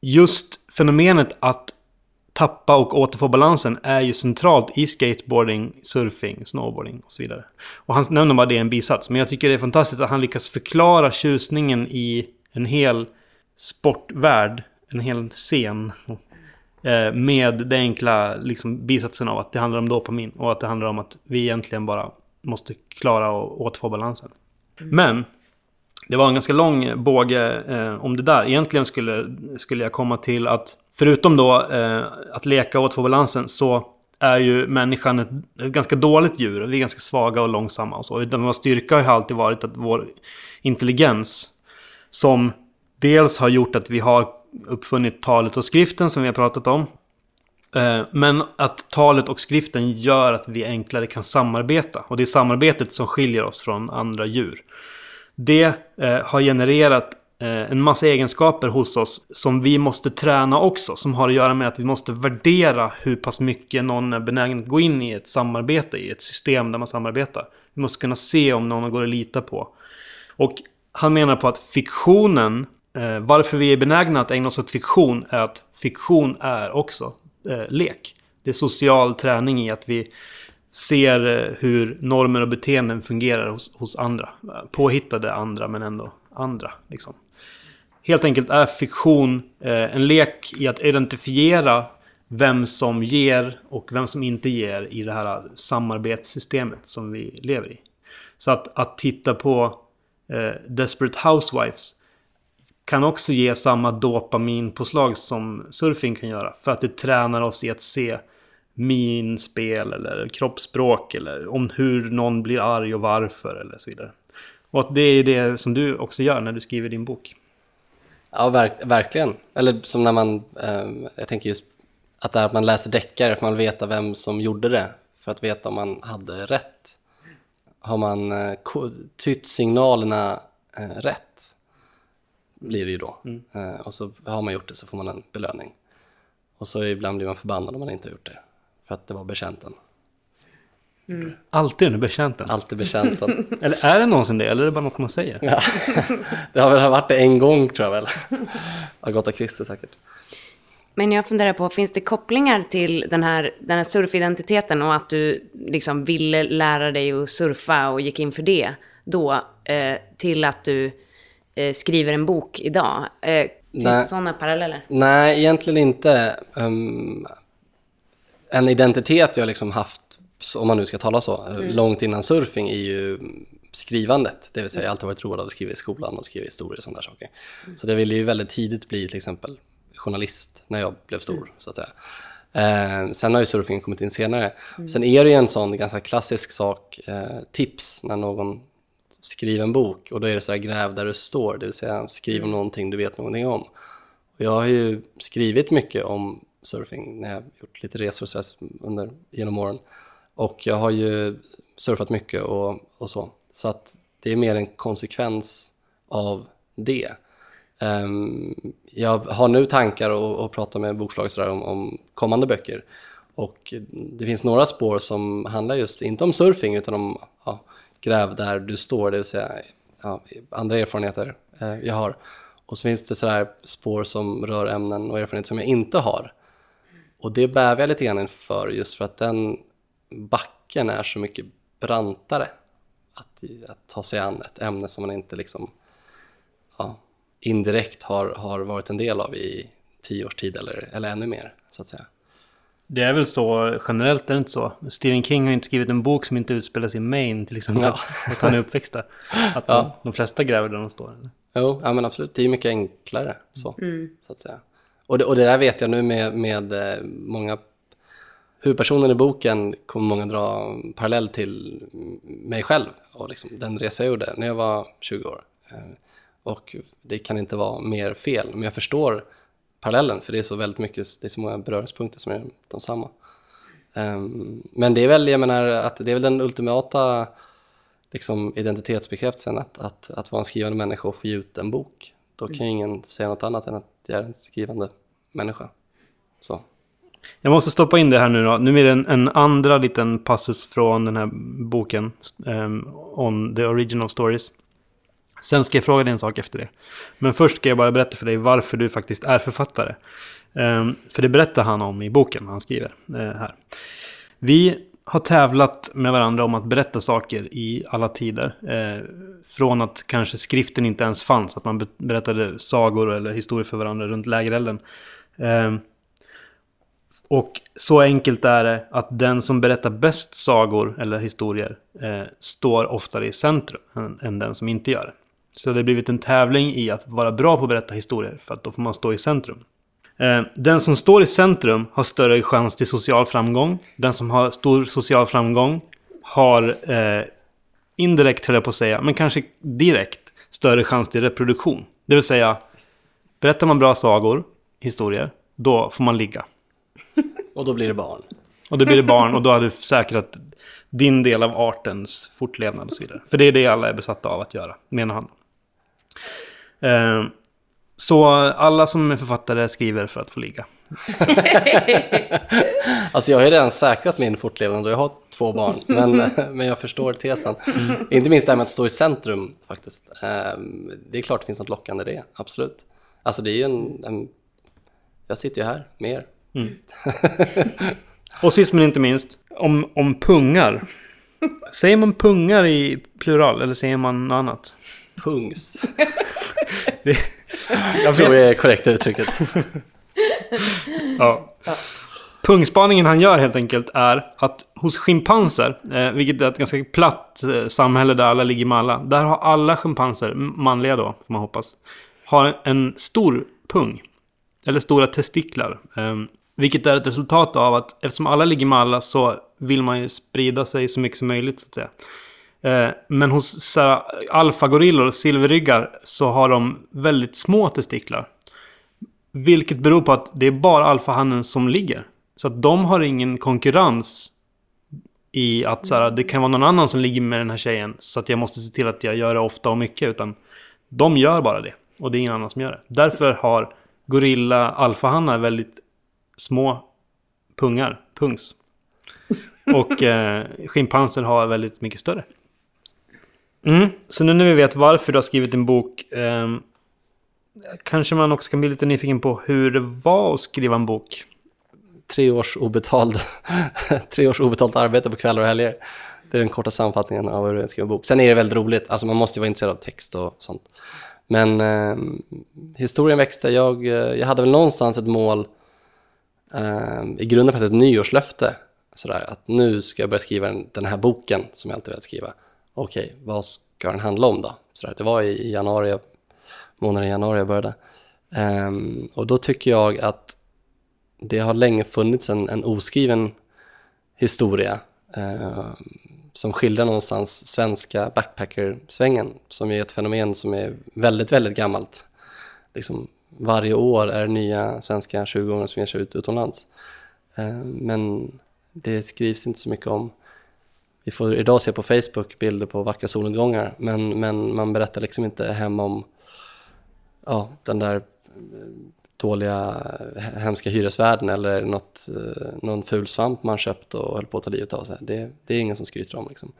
just fenomenet att tappa och återfå balansen är ju centralt i skateboarding, surfing, snowboarding och så vidare. Och han nämner bara det i en bisats. Men jag tycker det är fantastiskt att han lyckas förklara tjusningen i en hel sportvärld, en hel scen. Eh, med den enkla liksom, bisatsen av att det handlar om dopamin och att det handlar om att vi egentligen bara måste klara och återfå balansen. Men det var en ganska lång båge eh, om det där. Egentligen skulle, skulle jag komma till att Förutom då eh, att leka och få balansen så är ju människan ett, ett, ganska dåligt djur. Vi är ganska svaga och långsamma och så. Utan vår styrka har alltid varit att vår intelligens som dels har gjort att vi har uppfunnit talet och skriften som vi har pratat om. Eh, men att talet och skriften gör att vi enklare kan samarbeta. Och det är samarbetet som skiljer oss från andra djur. Det eh, har genererat Eh, en massa egenskaper hos oss som vi måste träna också. Som har att göra med att vi måste värdera hur pass mycket någon är benägen att gå in i ett samarbete, i ett system där man samarbetar. Vi måste kunna se om någon går att lita på. Och han menar på att fiktionen, eh, varför vi är benägna att ägna oss åt fiktion, är att fiktion är också eh, lek. Det är social träning i att vi ser eh, hur normer och beteenden fungerar hos, hos andra. Eh, påhittade andra, men ändå andra. Liksom helt enkelt är fiktion eh, en lek i att identifiera vem som ger och vem som inte ger i det här samarbetssystemet som vi lever i. Så att, att titta på eh, Desperate Housewives kan också ge samma dopaminpåslag som surfing kan göra. För att det tränar oss i att se minspel eller kroppsspråk eller om hur någon blir arg och varför eller så vidare. Och att det är det som du också gör när du skriver din bok. Ja, verk, verkligen. Eller som när man, eh, jag tänker just att det är att man läser deckare för man vill veta vem som gjorde det. För att veta om man hade rätt. Har man eh, tytt signalerna eh, rätt, blir det ju då. Mm. Eh, och så har man gjort det så får man en belöning. Och så ibland blir man förbannad om man inte har gjort det. För att det var bekänt Mm. Alltid under betjänten? Alltid betjänten. eller är det någonsin det, eller är det bara något man säger? Ja. det har väl varit det en gång, tror jag väl. Agatha Christie säkert. Men jag funderar på, finns det kopplingar till den här, den här surfidentiteten och att du liksom ville lära dig att surfa och gick in för det då, eh, till att du eh, skriver en bok idag? Eh, finns Nej. det sådana paralleller? Nej, egentligen inte. Um, en identitet jag liksom haft om man nu ska tala så, eh, mm. långt innan surfing är ju skrivandet. Det vill säga jag har alltid varit road av att skriva i skolan och skriva historier och sådana saker. Mm. Så jag ville ju väldigt tidigt bli till exempel journalist när jag blev stor mm. så att säga. Eh, sen har ju surfingen kommit in senare. Mm. Sen är det ju en sån ganska klassisk sak, eh, tips när någon skriver en bok och då är det så här gräv där du står, det vill säga skriv om mm. någonting du vet någonting om. Och jag har ju skrivit mycket om surfing när jag gjort lite resor under, genom åren. Och jag har ju surfat mycket och, och så. Så att det är mer en konsekvens av det. Um, jag har nu tankar och, och pratar med bokförlag sådär om, om kommande böcker. Och det finns några spår som handlar just, inte om surfing, utan om ja, gräv där du står, det vill säga ja, andra erfarenheter eh, jag har. Och så finns det sådär spår som rör ämnen och erfarenheter som jag inte har. Och det bävar jag lite grann inför just för att den backen är så mycket brantare att, att ta sig an ett ämne som man inte liksom ja, indirekt har, har varit en del av i tio års tid eller, eller ännu mer så att säga. Det är väl så generellt, är det inte så? Stephen King har inte skrivit en bok som inte utspelar sig i Maine till exempel. Ja. Att han är uppväxt där. Att ja. de, de flesta gräver där de står. Jo, ja men absolut. Det är mycket enklare så, mm. så att säga. Och det, och det där vet jag nu med, med eh, många huvudpersonen i boken kommer många dra parallell till mig själv och liksom den resa jag gjorde när jag var 20 år. Eh, och det kan inte vara mer fel, men jag förstår parallellen för det är så väldigt mycket, det är så många beröringspunkter som är de samma. Um, men det är väl, jag menar, att det är väl den ultimata liksom, identitetsbekräftelsen att, att, att vara en skrivande människa och få ge ut en bok. Då kan ju ingen säga något annat än att jag är en skrivande människa. Så. Jag måste stoppa in det här nu då. Nu är det en, en andra liten passus från den här boken. Um, on the original stories. Sen ska jag fråga dig en sak efter det. Men först ska jag bara berätta för dig varför du faktiskt är författare. Um, för det berättar han om i boken han skriver uh, här. Vi har tävlat med varandra om att berätta saker i alla tider. Eh, från att kanske skriften inte ens fanns, att man berättade sagor eller historier för varandra runt lägerelden. Eh, och så enkelt är det att den som berättar bäst sagor eller historier eh, står oftare i centrum än, än, den som inte gör det. Så det har blivit en tävling i att vara bra på att berätta historier, för att då får man stå i centrum. Eh, den som står i centrum har större chans till social framgång. Den som har stor social framgång har eh, indirekt, höll jag på att säga, men kanske direkt större chans till reproduktion. Det vill säga, berättar man bra sagor, historier, då får man ligga. Och då blir det barn. Och då blir det barn och då har du säkrat din del av artens fortlevnad och så vidare. För det är det alla är besatta av att göra, menar han. Eh, så alla som är författare skriver för att få ligga. alltså jag har ju redan säkrat min fortlevnad och jag har två barn. Men, men jag förstår tesen. Mm. Inte minst det här med att stå i centrum faktiskt. Ehm, det är klart det finns något lockande i det, absolut. Alltså det är ju en... en jag sitter ju här med er. Mm. och sist men inte minst, om, om pungar. Säger man pungar i plural eller säger man något annat? Pungs. det, jag tror det är korrekta uttrycket. ja. Pungspaningen han gör helt enkelt är att hos schimpanser, eh, vilket är ett ganska platt eh, samhälle där alla ligger med alla. Där har alla schimpanser, manliga då, får man hoppas, har en stor pung. Eller stora testiklar. Eh, vilket är ett resultat av att eftersom alla ligger med alla så vill man ju sprida sig så mycket som möjligt så att säga. Eh, men hos alfagorillor, silverryggar, så har de väldigt små testiklar. Vilket beror på att det är bara alfahannen som ligger. Så att de har ingen konkurrens i att så här, det kan vara någon annan som ligger med den här tjejen. Så att jag måste se till att jag gör det ofta och mycket. Utan de gör bara det. Och det är ingen annan som gör det. Därför har gorilla alfahannar väldigt små pungar. Pungs. Och eh, schimpanser har väldigt mycket större. Mm. Så nu när vi vet varför du har skrivit din bok. Eh, kanske man också kan bli lite nyfiken på hur det var att skriva en bok. Tre års, obetald, tre års obetalt arbete på kvällar och helger. Det är den korta sammanfattningen av hur jag skriver en bok. Sen är det väldigt roligt. Alltså man måste ju vara intresserad av text och sånt. Men eh, historien växte. Jag, eh, jag hade väl någonstans ett mål. Eh, I grunden faktiskt ett nyårslöfte. Sådär, att nu ska jag börja skriva den, den här boken som jag alltid velat skriva okej, okay, vad ska den handla om då? Så där, det var i januari, månaden i januari jag började. Um, och då tycker jag att det har länge funnits en, en oskriven historia uh, som skildrar någonstans svenska backpackersvängen som är ett fenomen som är väldigt, väldigt gammalt. Liksom, varje år är det nya svenska 20-åringar som ger sig ut utomlands. Uh, men det skrivs inte så mycket om vi får idag se på Facebook bilder på vackra solnedgångar men, men man berättar liksom inte hem om ja, den där eh, dåliga, eh, hemska hyresvärden eller något, eh, någon ful svamp man köpt och höll på att ta livet av sig. Det, det är ingen som skryter om. Liksom.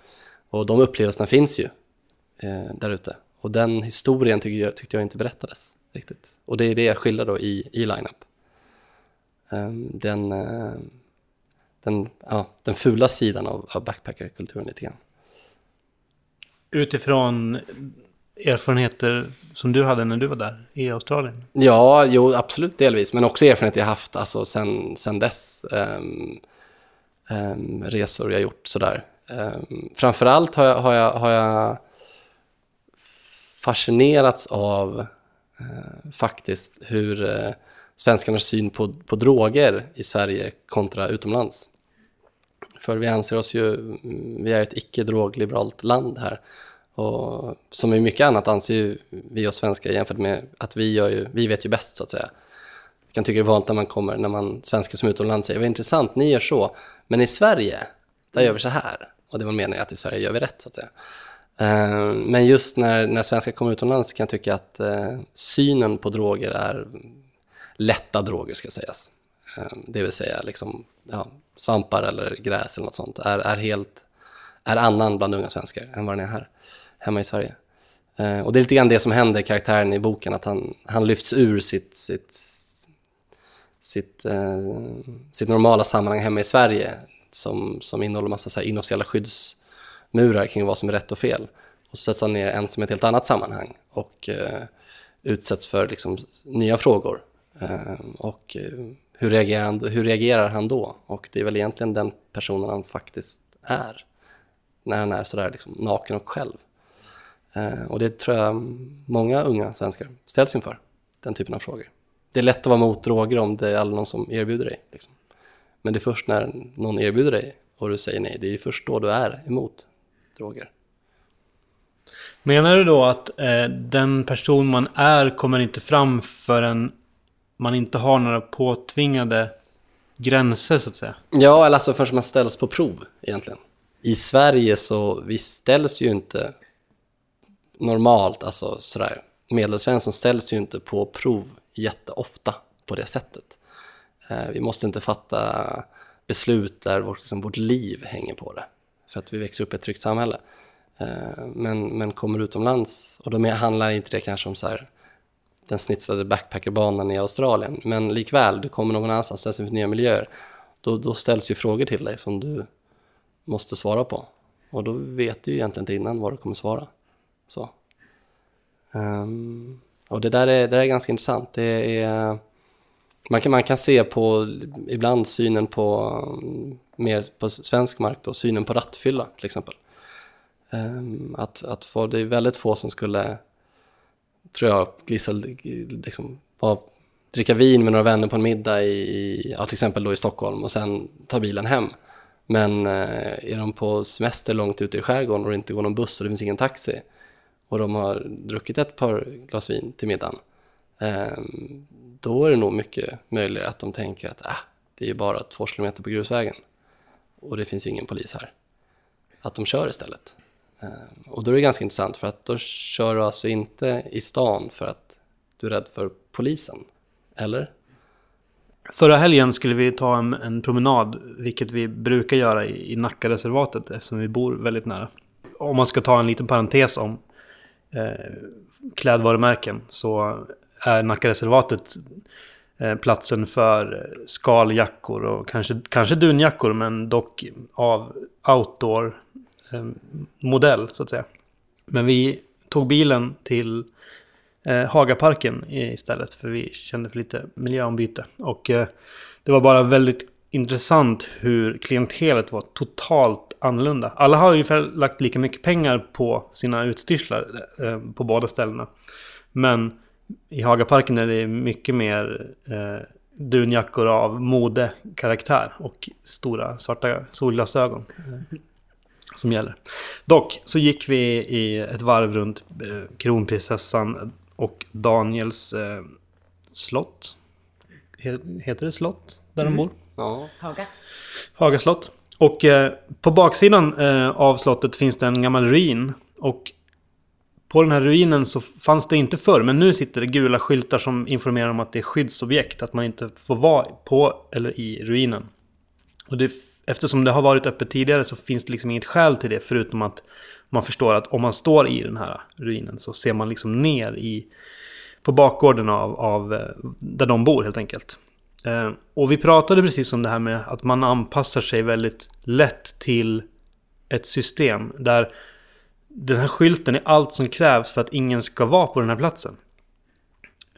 Och de upplevelserna finns ju eh, där ute. Och den historien tyckte jag, tyckte jag inte berättades riktigt. Och det är det jag skildrar då i, i line-up. Um, den, uh, den, ja, den fula sidan av, av backpackerkulturen lite grann. Utifrån erfarenheter som du hade när du var där i Australien? Ja, jo, absolut delvis. Men också erfarenheter jag haft alltså, sen, sen dess. Um, um, resor jag gjort sådär. Um, framförallt har jag, har, jag, har jag fascinerats av uh, faktiskt hur uh, svenskarnas syn på, på droger i Sverige kontra utomlands. För vi anser oss ju, vi är ett icke-drogliberalt land här. Och som i mycket annat anser ju vi oss svenskar jämfört med att vi, gör ju, vi vet ju bäst så att säga. Jag kan tycka det är vanligt när man kommer, när man svenskar som utomlands säger vad intressant, ni gör så. Men i Sverige, där gör vi så här. Och det man menar är att i Sverige gör vi rätt så att säga. Eh, men just när, när svenskar kommer utomlands kan jag tycka att eh, synen på droger är lätta droger ska sägas. Ehm, det vill säga liksom, ja, svampar eller gräs eller något sånt är, är helt är annan bland unga svenskar än vad den är här hemma i Sverige. Eh, och det är lite grann det som händer karaktären i boken, att han, han lyfts ur sitt, sitt, sitt, eh, sitt normala sammanhang hemma i Sverige som, som innehåller massa så här inofficiella skyddsmurar kring vad som är rätt och fel. Och så sätts han ner ensam i ett helt annat sammanhang och eh, utsätts för liksom, nya frågor. Eh, och eh, hur reagerar, han, hur reagerar han då? Och det är väl egentligen den personen han faktiskt är när han är sådär liksom, naken och själv. Eh, och det tror jag många unga svenskar ställs inför, den typen av frågor. Det är lätt att vara mot droger om det är aldrig någon som erbjuder dig. Liksom. Men det är först när någon erbjuder dig och du säger nej, det är först då du är emot droger. Menar du då att eh, den person man är kommer inte fram förrän man inte har några påtvingade gränser så att säga? Ja, eller alltså förrän man ställs på prov egentligen. I Sverige så vi ställs ju inte normalt, alltså sådär, medelsvensson ställs ju inte på prov jätteofta på det sättet. Eh, vi måste inte fatta beslut där vårt, liksom, vårt liv hänger på det, för att vi växer upp i ett tryggt samhälle. Eh, men, men kommer utomlands, och då handlar inte det kanske om så här, den snitsade backpackerbanan i Australien, men likväl, du kommer någon annanstans, ställs inför nya miljöer, då, då ställs ju frågor till dig som du måste svara på. Och då vet du ju egentligen inte innan vad du kommer svara. Så. Um, och det där är, det där är ganska intressant. Det är, man, kan, man kan se på ibland synen på mm, mer på svensk mark då, synen på rattfylla till exempel. Um, att, att få, det är väldigt få som skulle, tror jag, liksom, var, dricka vin med några vänner på en middag i, ja, till exempel då i Stockholm och sen ta bilen hem. Men eh, är de på semester långt ute i skärgården och det inte går någon buss och det finns ingen taxi och de har druckit ett par glas vin till middagen, eh, då är det nog mycket möjligt att de tänker att ah, det är ju bara två kilometer på grusvägen och det finns ju ingen polis här. Att de kör istället. Eh, och då är det ganska intressant för att då kör du alltså inte i stan för att du är rädd för polisen, eller? Förra helgen skulle vi ta en, en promenad, vilket vi brukar göra i, i Nackareservatet eftersom vi bor väldigt nära. Om man ska ta en liten parentes om eh, klädvarumärken så är Nackareservatet eh, platsen för skaljackor och kanske, kanske dunjackor men dock av outdoor Ehm, modell så att säga. Men vi tog bilen till eh, Hagaparken istället för vi kände för lite miljöombyte. Och eh, det var bara väldigt intressant hur klientelet var totalt annorlunda. Alla har ungefär lagt lika mycket pengar på sina utstyrslar eh, på båda ställena. Men i Hagaparken är det mycket mer eh, dunjackor av modekaraktär och stora svarta solglasögon som gäller. Dock så gick vi i ett varv runt eh, kronprinsessan och Daniels eh, slott. Heter det slott där mm. de bor? Ja. Haga. Haga slott. Och eh, på baksidan eh, av slottet finns det en gammal ruin. Och på den här ruinen så fanns det inte förr, men nu sitter det gula skyltar som informerar om att det är skyddsobjekt, att man inte får vara på eller i ruinen. Och det, eftersom det har varit öppet tidigare så finns det liksom inget skäl till det, förutom att man förstår att om man står i den här ruinen så ser man liksom ner i på bakgården av, av eh, där de bor helt enkelt. Eh, och vi pratade precis om det här med att man anpassar sig väldigt lätt till ett system där den här skylten är allt som krävs för att ingen ska vara på den här platsen.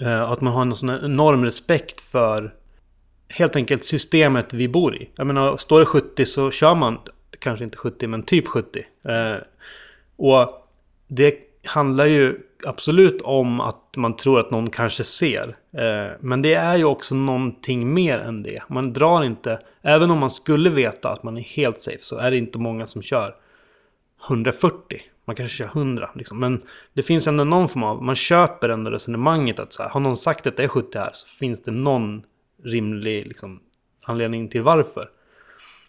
Eh, att man har en sån enorm respekt för helt enkelt systemet vi bor i. Jag menar, står det 70 så kör man kanske inte 70 men typ 70. Eh, och det handlar ju absolut om att man tror att någon kanske ser. Eh, men det är ju också någonting mer än det. Man drar inte, även om man skulle veta att man är helt safe så är det inte många som kör 140. Man kanske kör 100 liksom. Men det finns ändå någon form av, man köper ändå resonemanget att så här, har någon sagt att det är 70 här så finns det någon rimlig liksom, anledning till varför.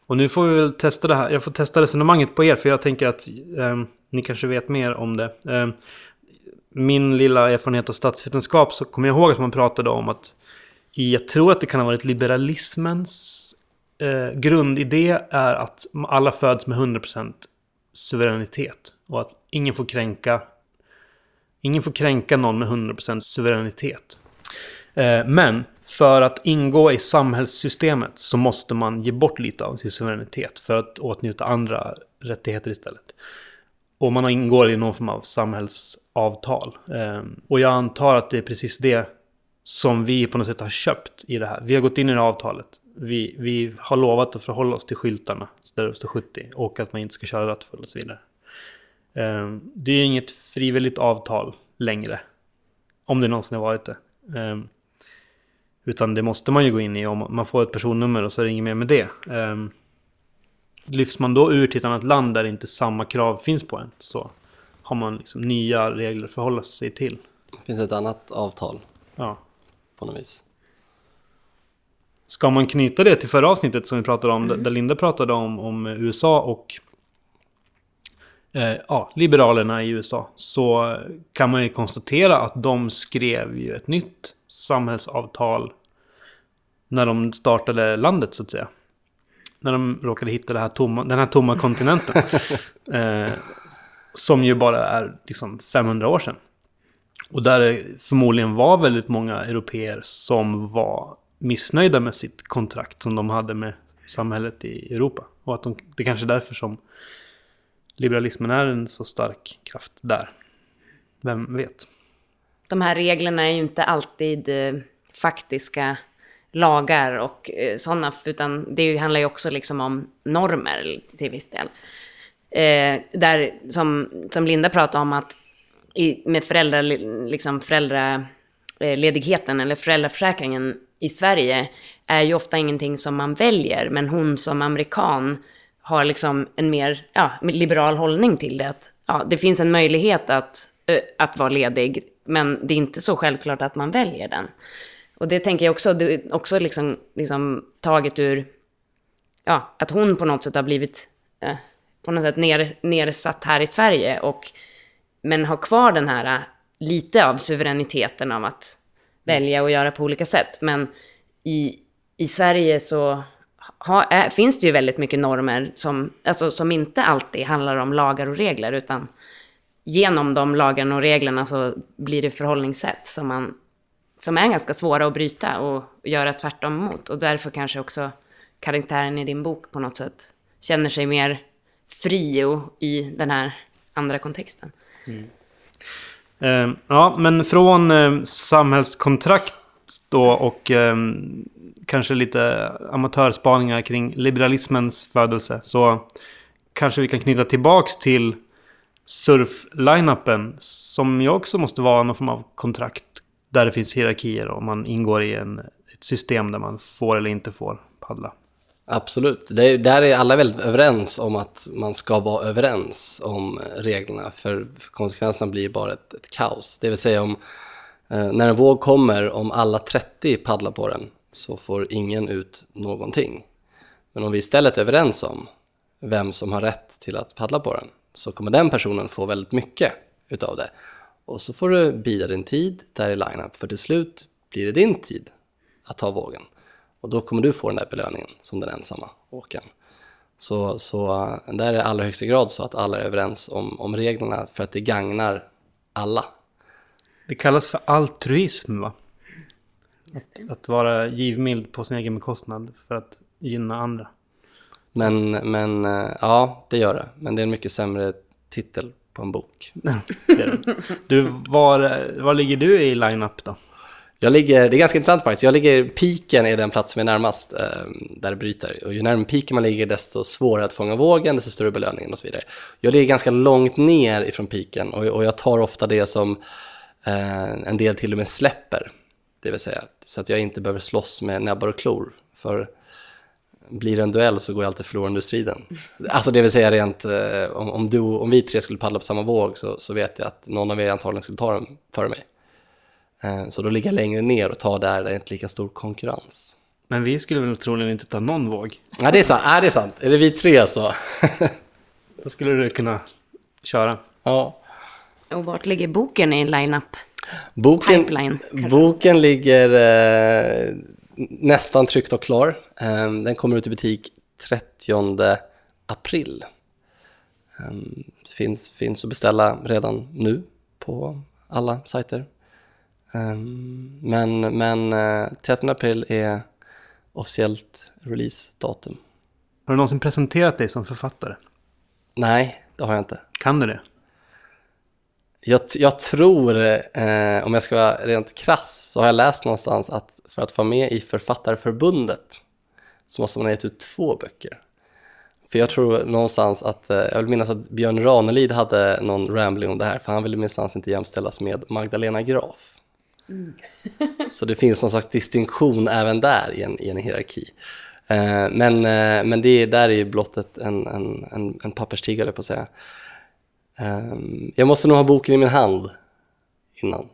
Och nu får vi väl testa det här. Jag får testa resonemanget på er för jag tänker att eh, ni kanske vet mer om det. Eh, min lilla erfarenhet av statsvetenskap så kommer jag ihåg att man pratade om att i, jag tror att det kan ha varit liberalismens eh, grundidé är att alla föds med 100% suveränitet. Och att ingen får kränka Ingen får kränka någon med 100% suveränitet. Eh, men för att ingå i samhällssystemet så måste man ge bort lite av sin suveränitet för att åtnjuta andra rättigheter istället. Och man ingår i någon form av samhällsavtal. Ehm, och jag antar att det är precis det som vi på något sätt har köpt i det här. Vi har gått in i det här avtalet. Vi, vi har lovat att förhålla oss till skyltarna där det står 70 och att man inte ska köra rattfull och så vidare. Ehm, det är inget frivilligt avtal längre. Om det någonsin har varit det. Ehm, utan det måste man ju gå in i om man får ett personnummer och så är det inget mer med det. Lyfts man då ur till ett annat land där inte samma krav finns på en så har man liksom nya regler att förhålla sig till. Det finns ett annat avtal Ja. på något vis. Ska man knyta det till förra avsnittet som vi pratade om, där Linda pratade om, om USA och eh, ja, Liberalerna i USA, så kan man ju konstatera att de skrev ju ett nytt samhällsavtal när de startade landet så att säga. När de råkade hitta här tomma, den här tomma kontinenten. eh, som ju bara är liksom 500 år sedan. Och där det förmodligen var väldigt många europeer som var missnöjda med sitt kontrakt som de hade med samhället i Europa. Och att de, det kanske är därför som liberalismen är en så stark kraft där. Vem vet? De här reglerna är ju inte alltid eh, faktiska lagar och eh, sådana, utan det handlar ju också liksom om normer till viss del. Eh, där, som, som Linda pratade om, att i, med föräldrar, liksom föräldraledigheten eh, eller föräldraförsäkringen i Sverige är ju ofta ingenting som man väljer, men hon som amerikan har liksom en mer ja, liberal hållning till det. Att, ja, det finns en möjlighet att, eh, att vara ledig, men det är inte så självklart att man väljer den. Och det tänker jag också, det är också liksom, liksom taget ur, ja, att hon på något sätt har blivit eh, på något sätt ner, nersatt här i Sverige och men har kvar den här eh, lite av suveräniteten av att välja och göra på olika sätt. Men i, i Sverige så ha, är, finns det ju väldigt mycket normer som, alltså, som inte alltid handlar om lagar och regler, utan genom de lagarna och reglerna så blir det förhållningssätt som, man, som är ganska svåra att bryta och göra tvärtom mot. Och därför kanske också karaktären i din bok på något sätt känner sig mer fri och i den här andra kontexten. Mm. Eh, ja, men från eh, samhällskontrakt då och eh, kanske lite amatörspaningar kring liberalismens födelse så kanske vi kan knyta tillbaks till surf-lineupen som ju också måste vara någon form av kontrakt där det finns hierarkier och man ingår i en, ett system där man får eller inte får paddla. Absolut. Det, där är alla väldigt överens om att man ska vara överens om reglerna för konsekvenserna blir bara ett, ett kaos. Det vill säga om Eh, när en våg kommer, om alla 30 paddlar på den så får ingen ut någonting. Men om vi istället är överens om vem som har rätt till att paddla på den så kommer den personen få väldigt mycket utav det. Och så får du bida din tid där i line-up, för till slut blir det din tid att ta vågen. Och då kommer du få den där belöningen som den ensamma åkaren. Så, så eh, där är det i allra högsta grad så att alla är överens om, om reglerna för att det gagnar alla. Det kallas för altruism va? Att, att vara givmild på sin egen bekostnad för att gynna andra. Men, men eh, ja, det gör det. Men det är en mycket sämre titel på en bok. Du, var, var ligger du i line-up då? Jag ligger, det är ganska intressant faktiskt, jag ligger, piken är den plats som är närmast eh, där det bryter. Och ju närmare piken man ligger desto svårare att fånga vågen, desto större belöningen och så vidare. Jag ligger ganska långt ner ifrån piken och, och jag tar ofta det som en del till och med släpper. Det vill säga, så att jag inte behöver slåss med näbbar och klor. För blir det en duell så går jag alltid förlorande ur striden. Alltså det vill säga rent, eh, om, om, du, om vi tre skulle paddla på samma våg så, så vet jag att någon av er antagligen skulle ta den före mig. Eh, Så då ligger jag längre ner och tar där det är inte lika stor konkurrens. Men vi skulle väl troligen inte ta någon våg. Ja, det är sant. Ja, det är sant. Är det vi tre så? Då skulle du kunna köra. ja. Och vart ligger boken i line-up? Boken, Pipeline, boken ligger eh, nästan tryckt och klar. Eh, den kommer ut i butik 30 april. Eh, det finns, finns att beställa redan nu på alla sajter. Eh, men men eh, 30 april är officiellt releasedatum. Har du någonsin presenterat dig som författare? Nej, det har jag inte. Kan du det? Jag, jag tror, eh, om jag ska vara rent krass, så har jag läst någonstans att för att vara med i Författarförbundet så måste man ha gett ut två böcker. För jag tror någonstans att, eh, jag vill minnas att Björn Ranelid hade någon rambling om det här, för han ville minstans inte jämställas med Magdalena Graf. så det finns någon slags distinktion även där i en, i en hierarki. Eh, men eh, men det där är ju blott ett, en, en, en, en papperstiger, på att säga. Ehm, jag måste nog ha boken i min hand innan.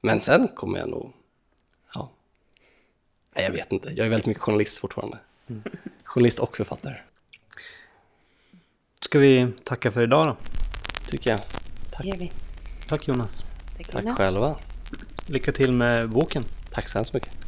Men sen kommer jag nog... Ja. Nej, jag vet inte. Jag är väldigt mycket journalist fortfarande. Journalist och författare, Ska vi tacka för idag då? tycker jag. Det gör vi. Tack Jonas. Tack Jonas. själva. Lycka till med boken. Tack så hemskt mycket.